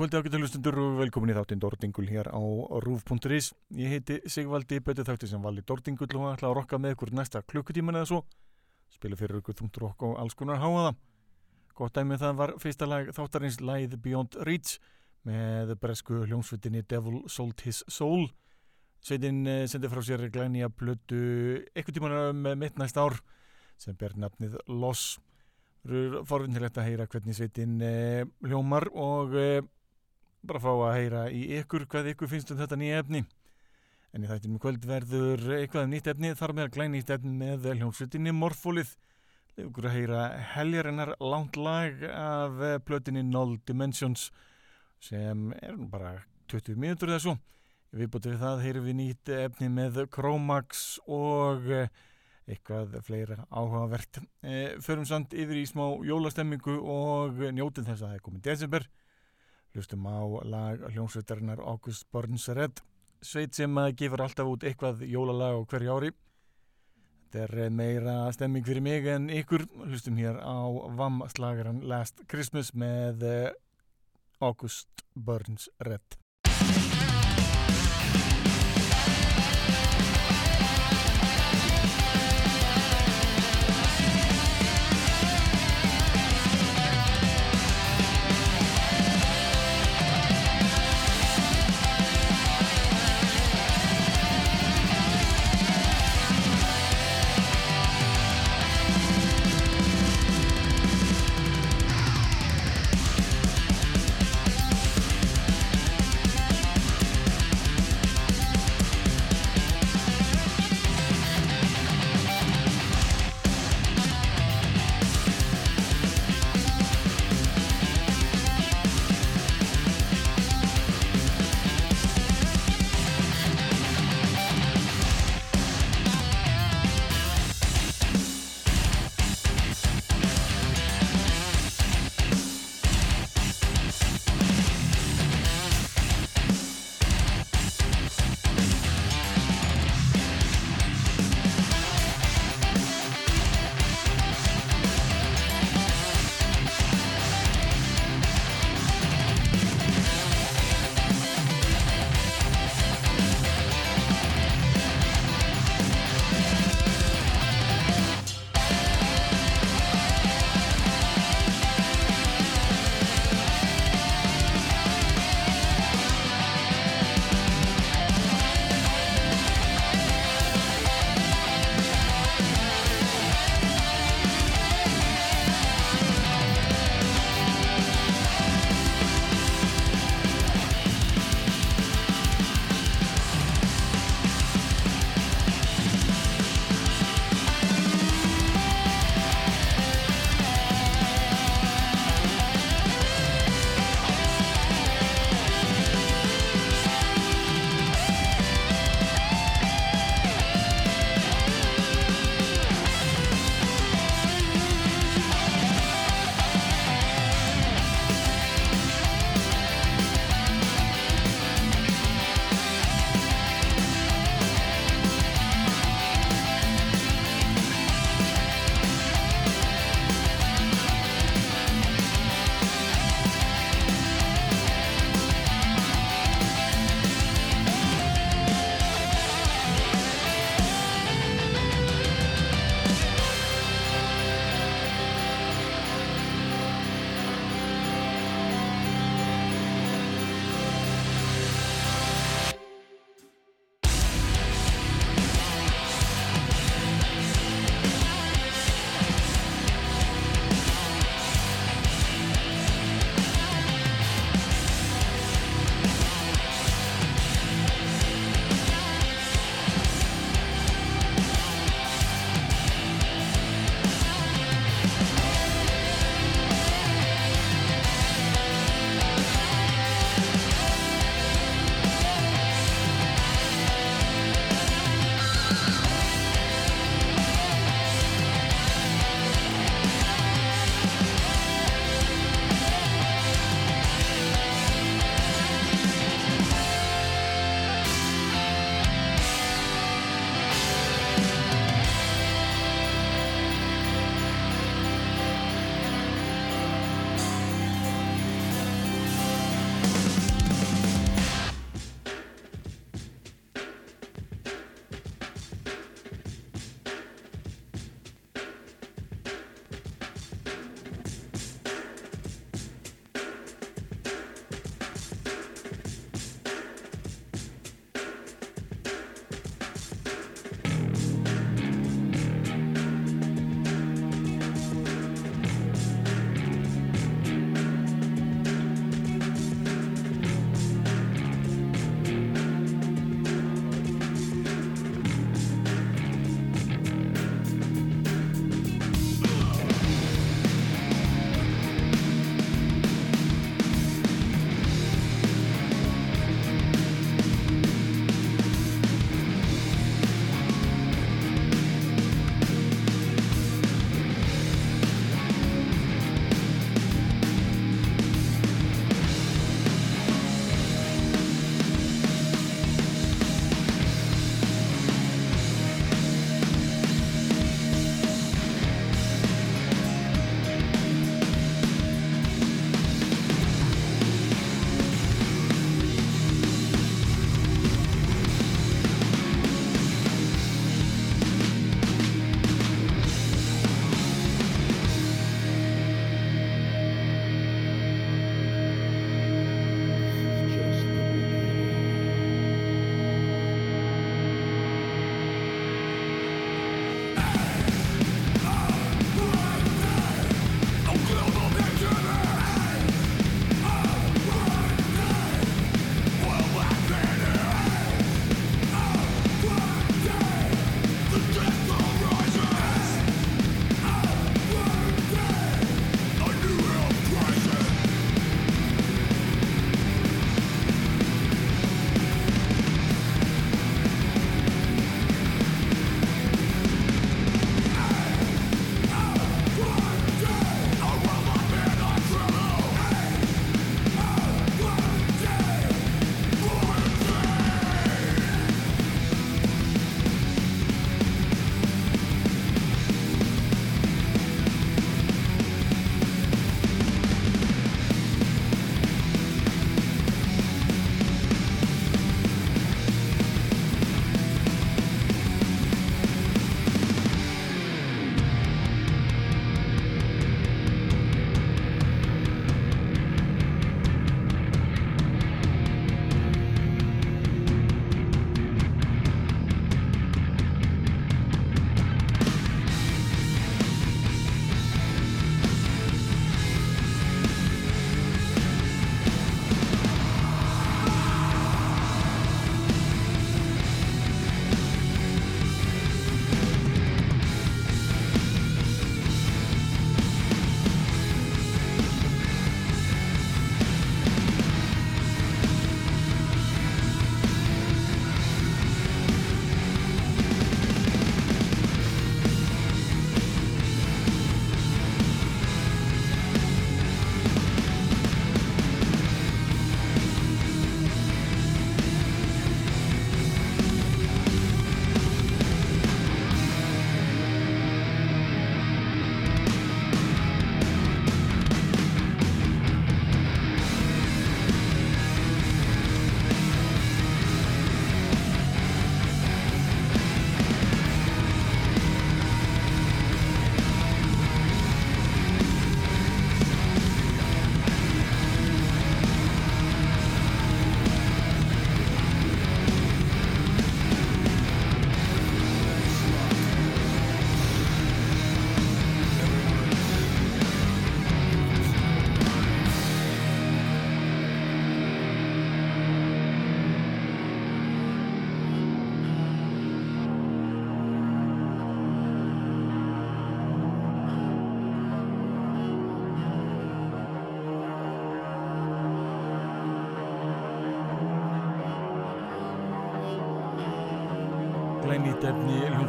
kvöldi ágættulustundur og velkomin í þáttinn Dordingul hér á rúf.is. Ég heiti Sigvaldi, betur þáttir sem vali Dordingul og ætla að rokka með ykkur næsta klukkutíman eða svo. Spila fyrir ykkur þúmt rokk og alls konar háaða. Gott dæmið það var fyrsta lag þáttarins Læð Beyond Reach með bresku hljómsveitinni Devil Sold His Soul. Sveitin eh, sendi frá sér glæni að blödu ykkur tíman um mitt næst ár sem ber nafnið Loss. Það eru forvinnilegt að heyra hvernig sveitin eh, hljómar og eh, bara fá að heyra í ykkur hvað ykkur finnst um þetta nýja efni. En í þættinum kvöld verður eitthvað um nýtt efni þar með að glæna nýtt efni með hljómsveitinni Morfólið ykkur að heyra heljarinnar langt lag af eh, plötinni Null Dimensions sem er bara 20 mínútur svo. Við bútum við það heyrum við nýtt efni með Chromax og eh, eitthvað fleira áhugavert. E, förum samt yfir í smá jólastemmingu og njótið þess að það er komið desember hlustum á lag hljómsveitarinnar August Burns Red sveit sem gefur alltaf út eitthvað jólalag á hverju ári. Þetta er meira stemming fyrir mig en ykkur. Hlustum hér á VAM slagaran Last Christmas með August Burns Red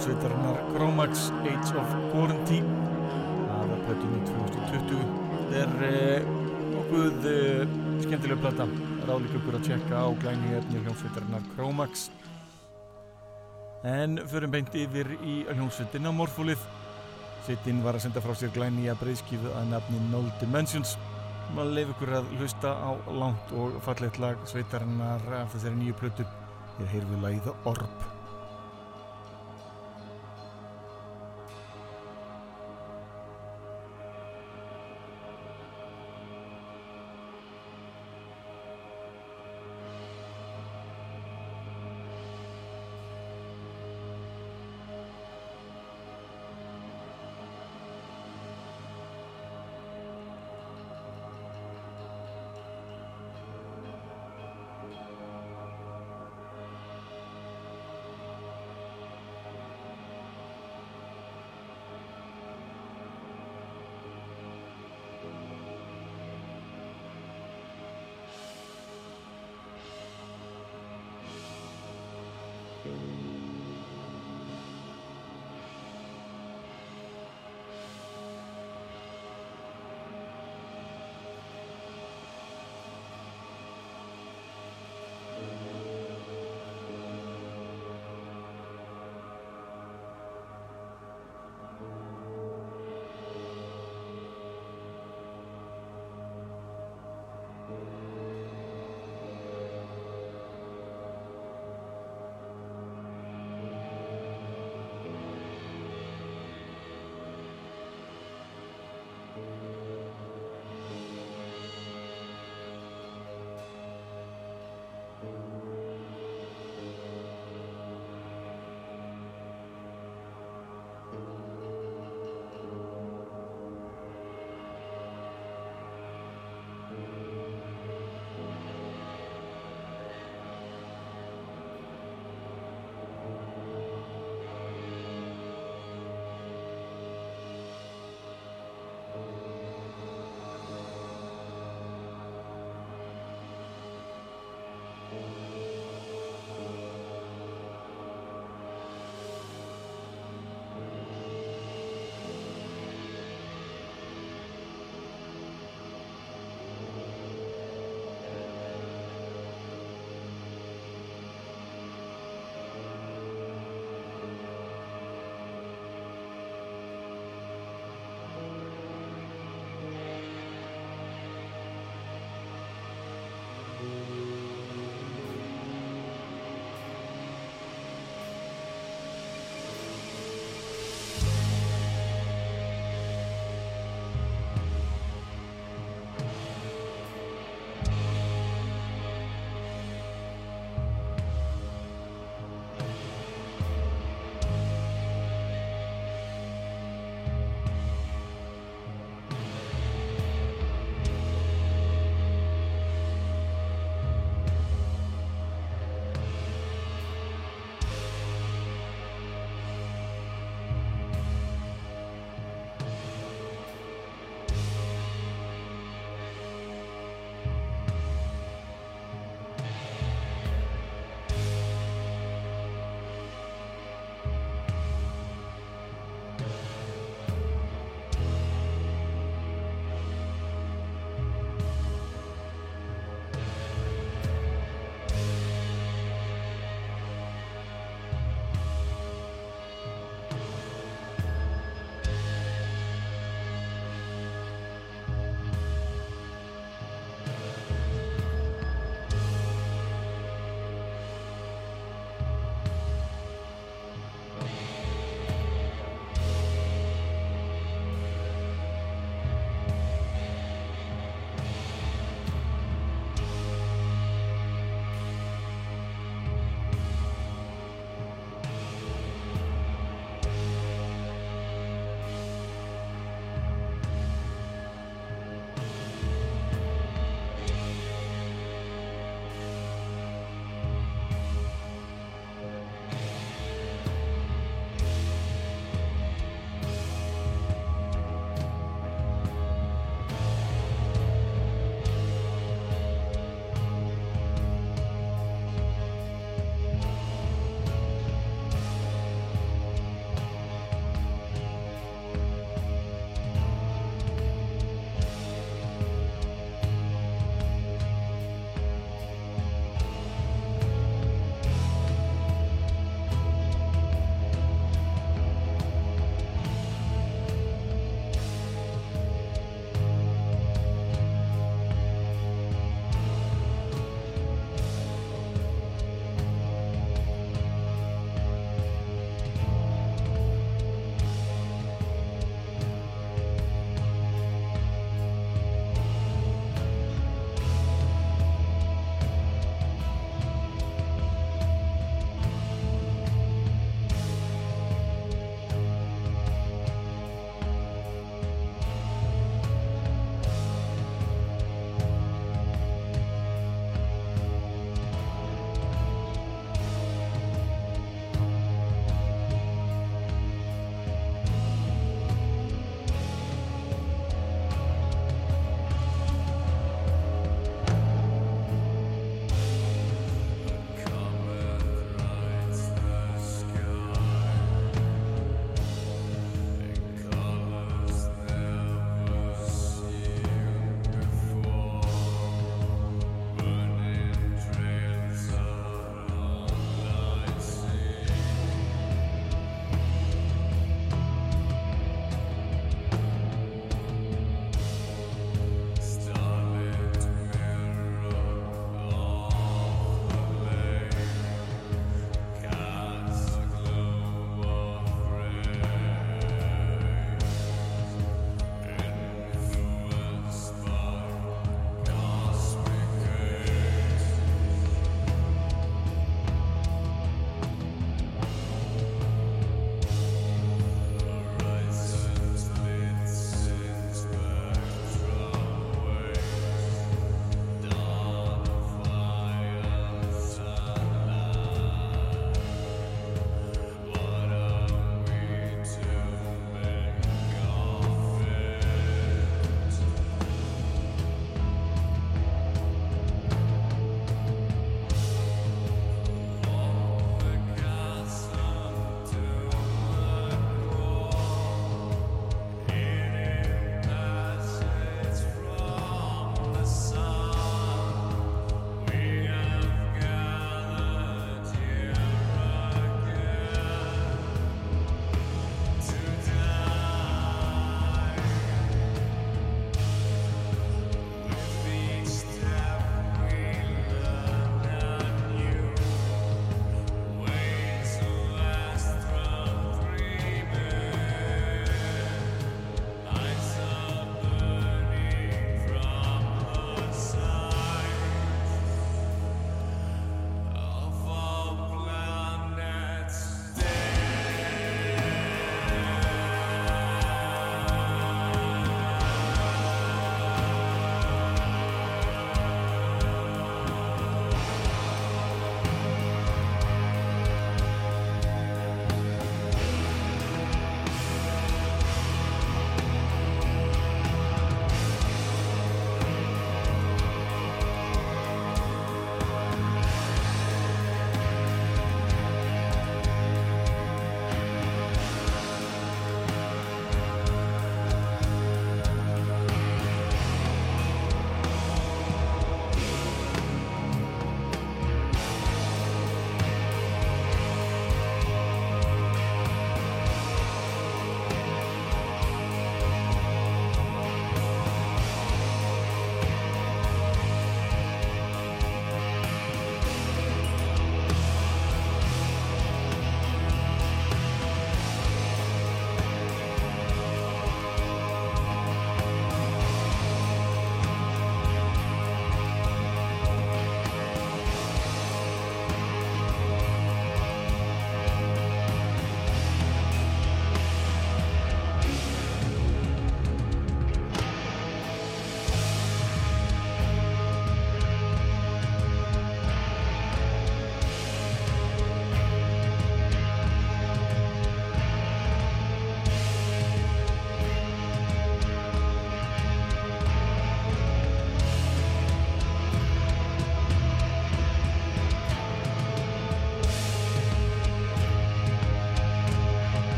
efni hljómsveitarnar Chromax Age of Quarantine aða plötunni 2020 þetta er eh, nokkuð eh, skemmtilega plata. Ráðlík ykkur að tjekka á glæni efni hljómsveitarnar Chromax. En förum beint yfir í hljómsveitina Morfólið. Sittin var að senda frá sér glæni að breyðskifu að nafni Null Dimensions. Maður leif ykkur að hlusta á langt og fallegt lag sveitarinnar af þessari nýju plötu. Hér heyrðu lagið Orb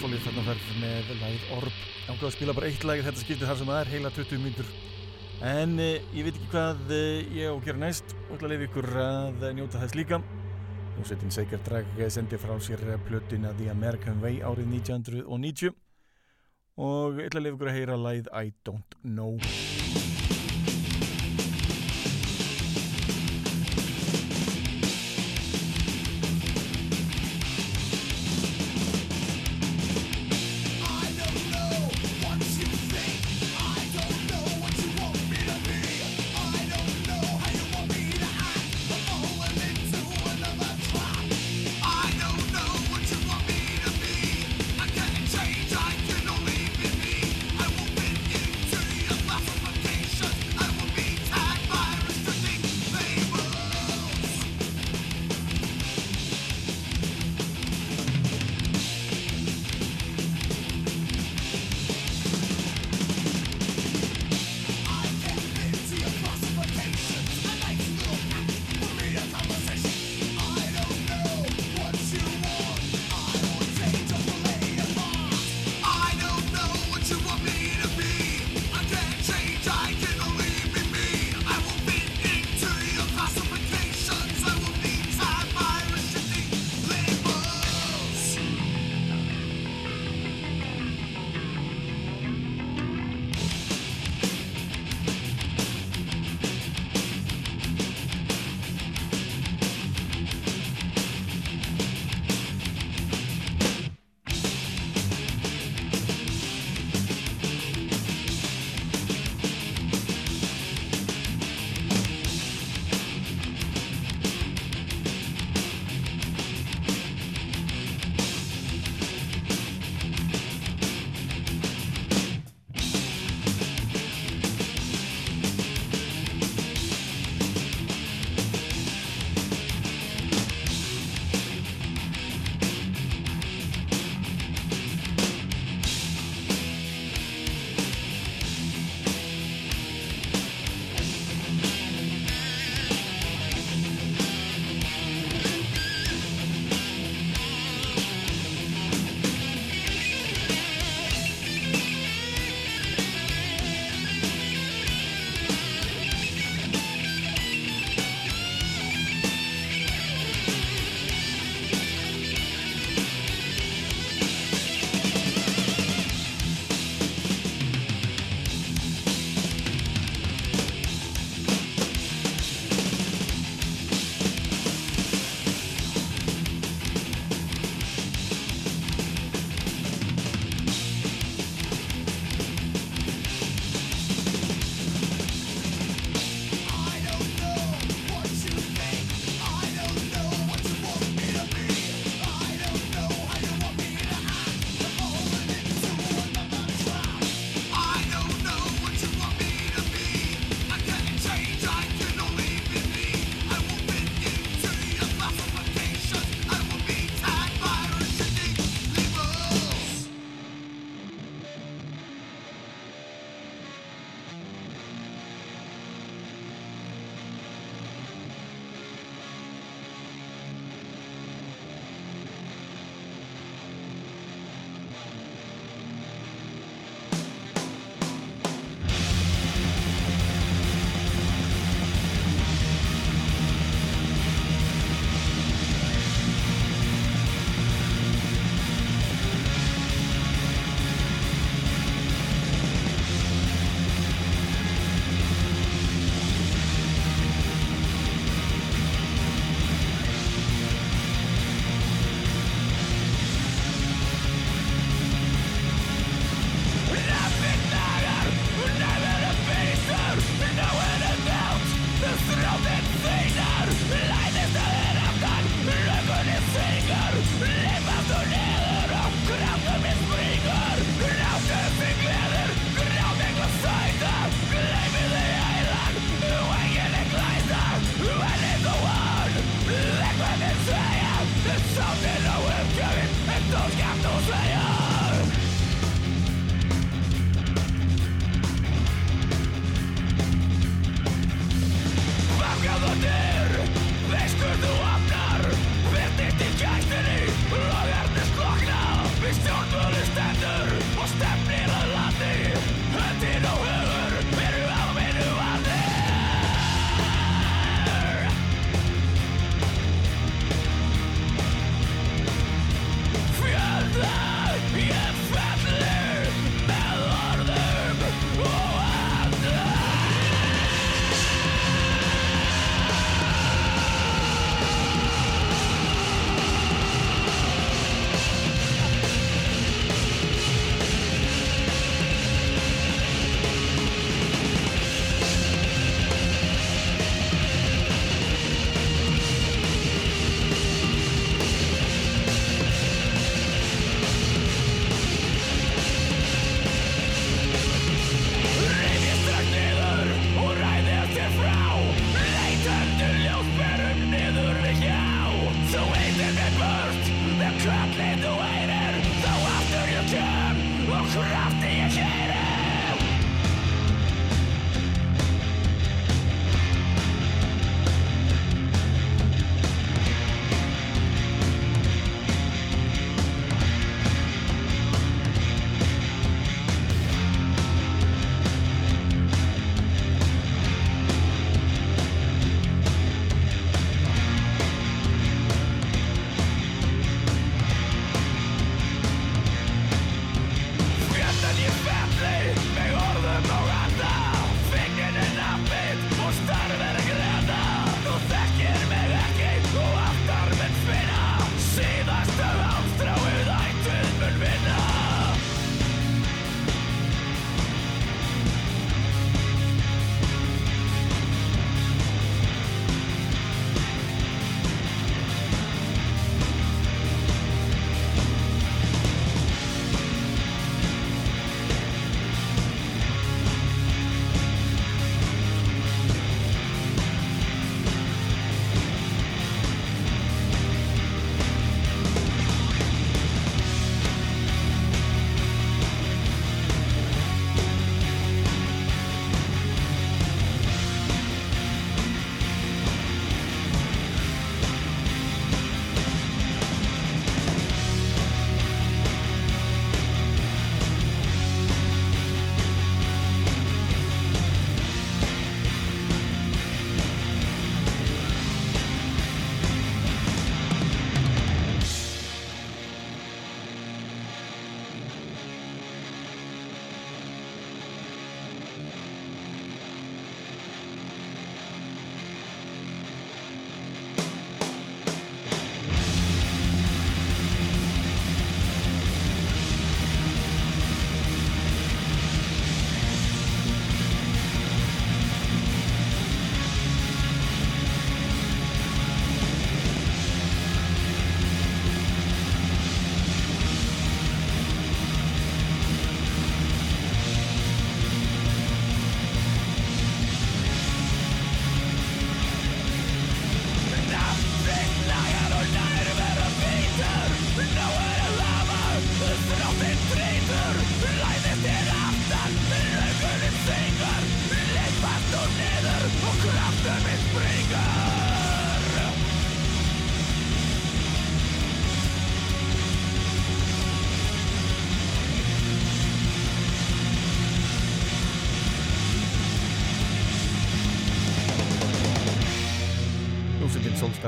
Morfólið þarna ferð með læð Orb. Ákveða að spila bara eitt læg þetta skiptir þar sem það er heila 20 mínutur en eh, ég veit ekki hvað eh, ég á að gera næst. Og ætla að leiða ykkur að njóta þess líka. Hljómsveitin Seikar Drag sendi frá sér plötuna The American Way árið 1990 og ætla að leiða ykkur að heyra læð I Don't Know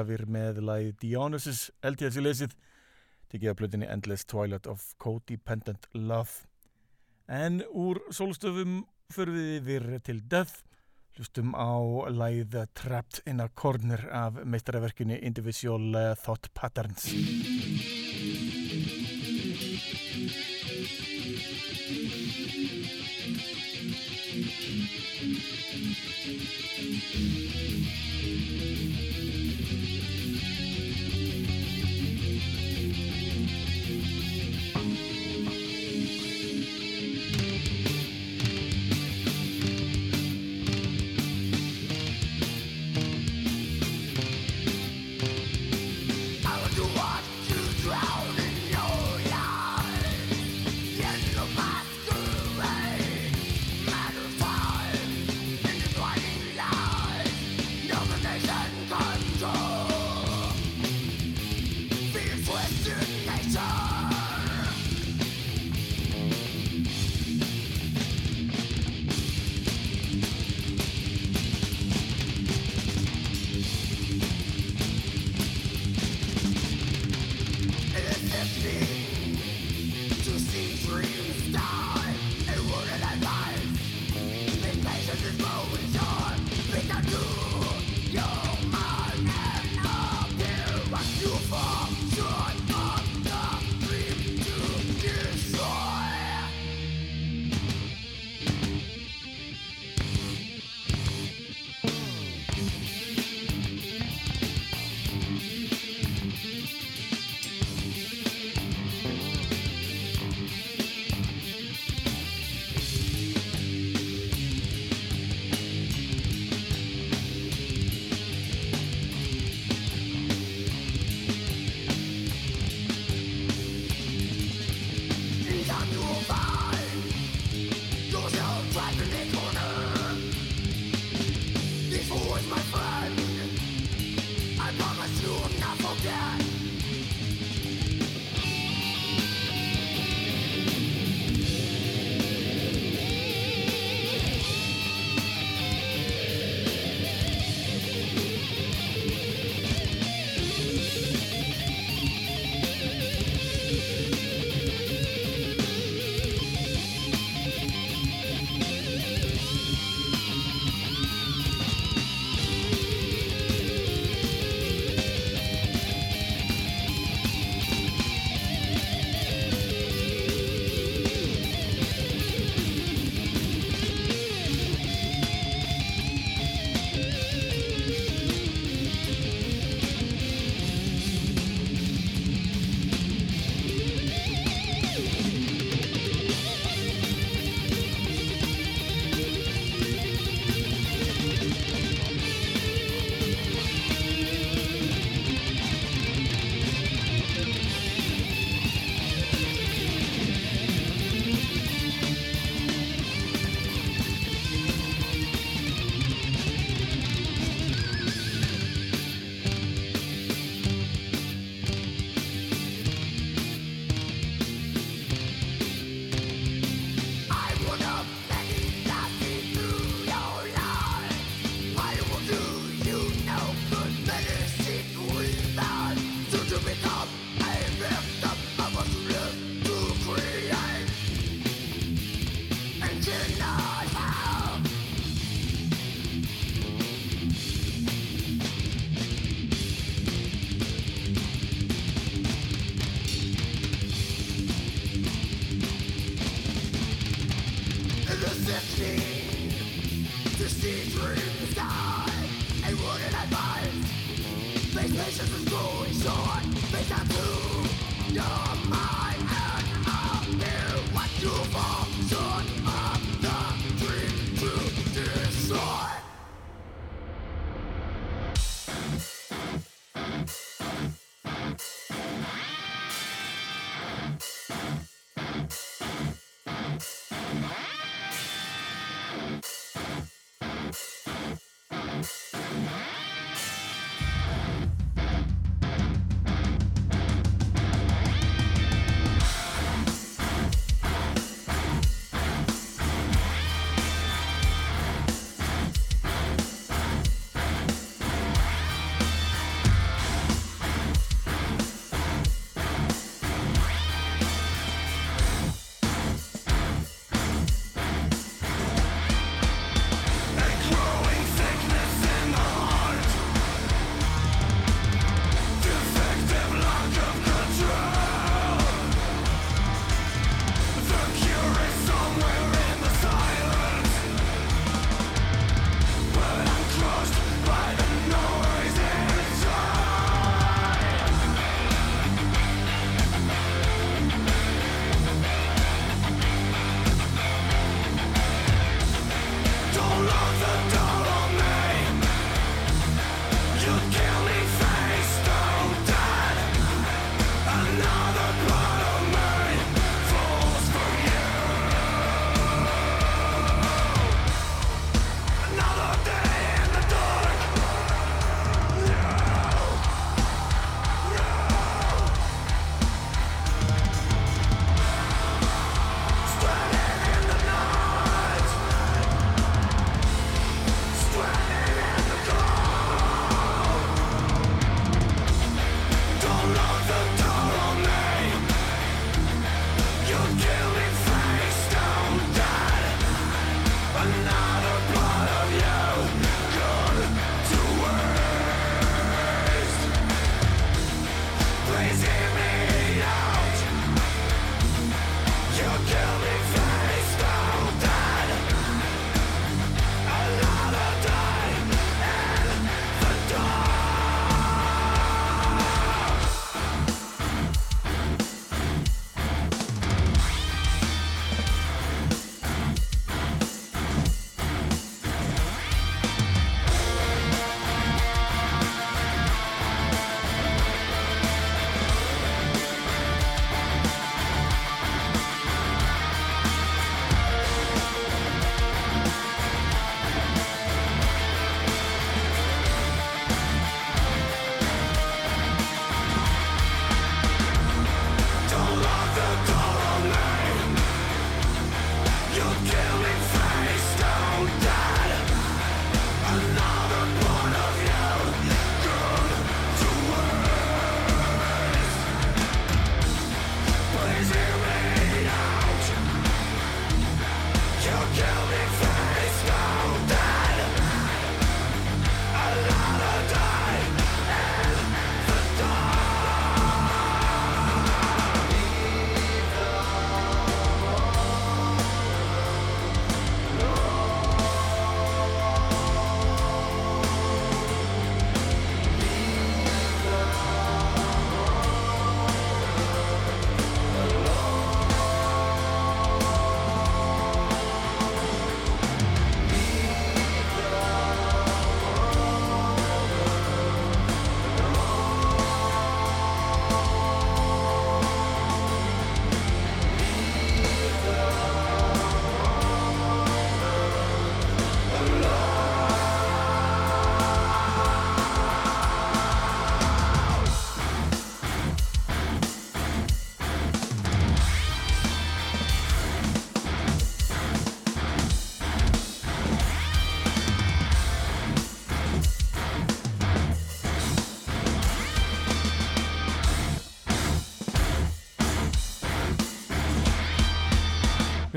Solstafir með lagið Dionysus. LTS í leysið tekið að blöðinni Endless Twilight of Codependent Love. En úr solstöfum fyrir við yfir til Death. Hlustum á lagið Trapped in a Corner af meistaraverkunni Individual Thought Patterns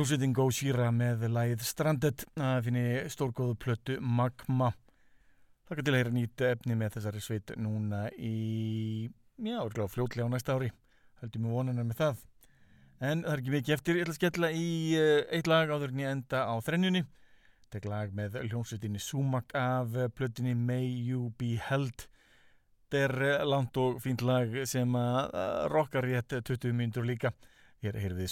Hljómsveitin Gojira með læð Stranded að finni stórgóðu plötu Magma kan til að heyra nýtt efni með þessari sveit núna í já, fljótlega á næsta ári höldum við vonuna með það En það er ekki mikið eftir, ég ætla að skella í uh, eitt lag áður en ég enda á þrennjunni. Þetta er lag með hljómsveitinni Sumak af plötinni May You Be Held. Þetta er langt og fínt lag sem að rockar rétt 20 minnur líka. Hér er við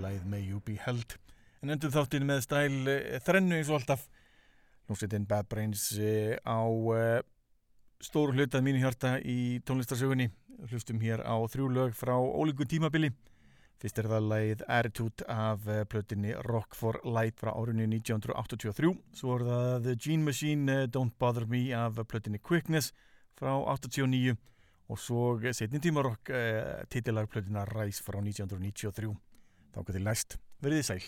með læð May You Be Held. En endur þáttinn með stæl eh, þrennu eins og alltaf. Hljómsveitin Bad Brains eh, á eh, stóru hlutað mínu hjarta í tónlistarsögunni. Hlustum hér á þrjú lög frá ólíku tímabili. Fyrst er það læð Attitude af plötinni Rock for Light frá árunni 1983 svo er það The Gene Machine Don't Bother Me af plötinni Quickness frá 89 og svo setni tímarokk eh, titilarplötina Ræs frá 1993 þá getur næst. Verið sæl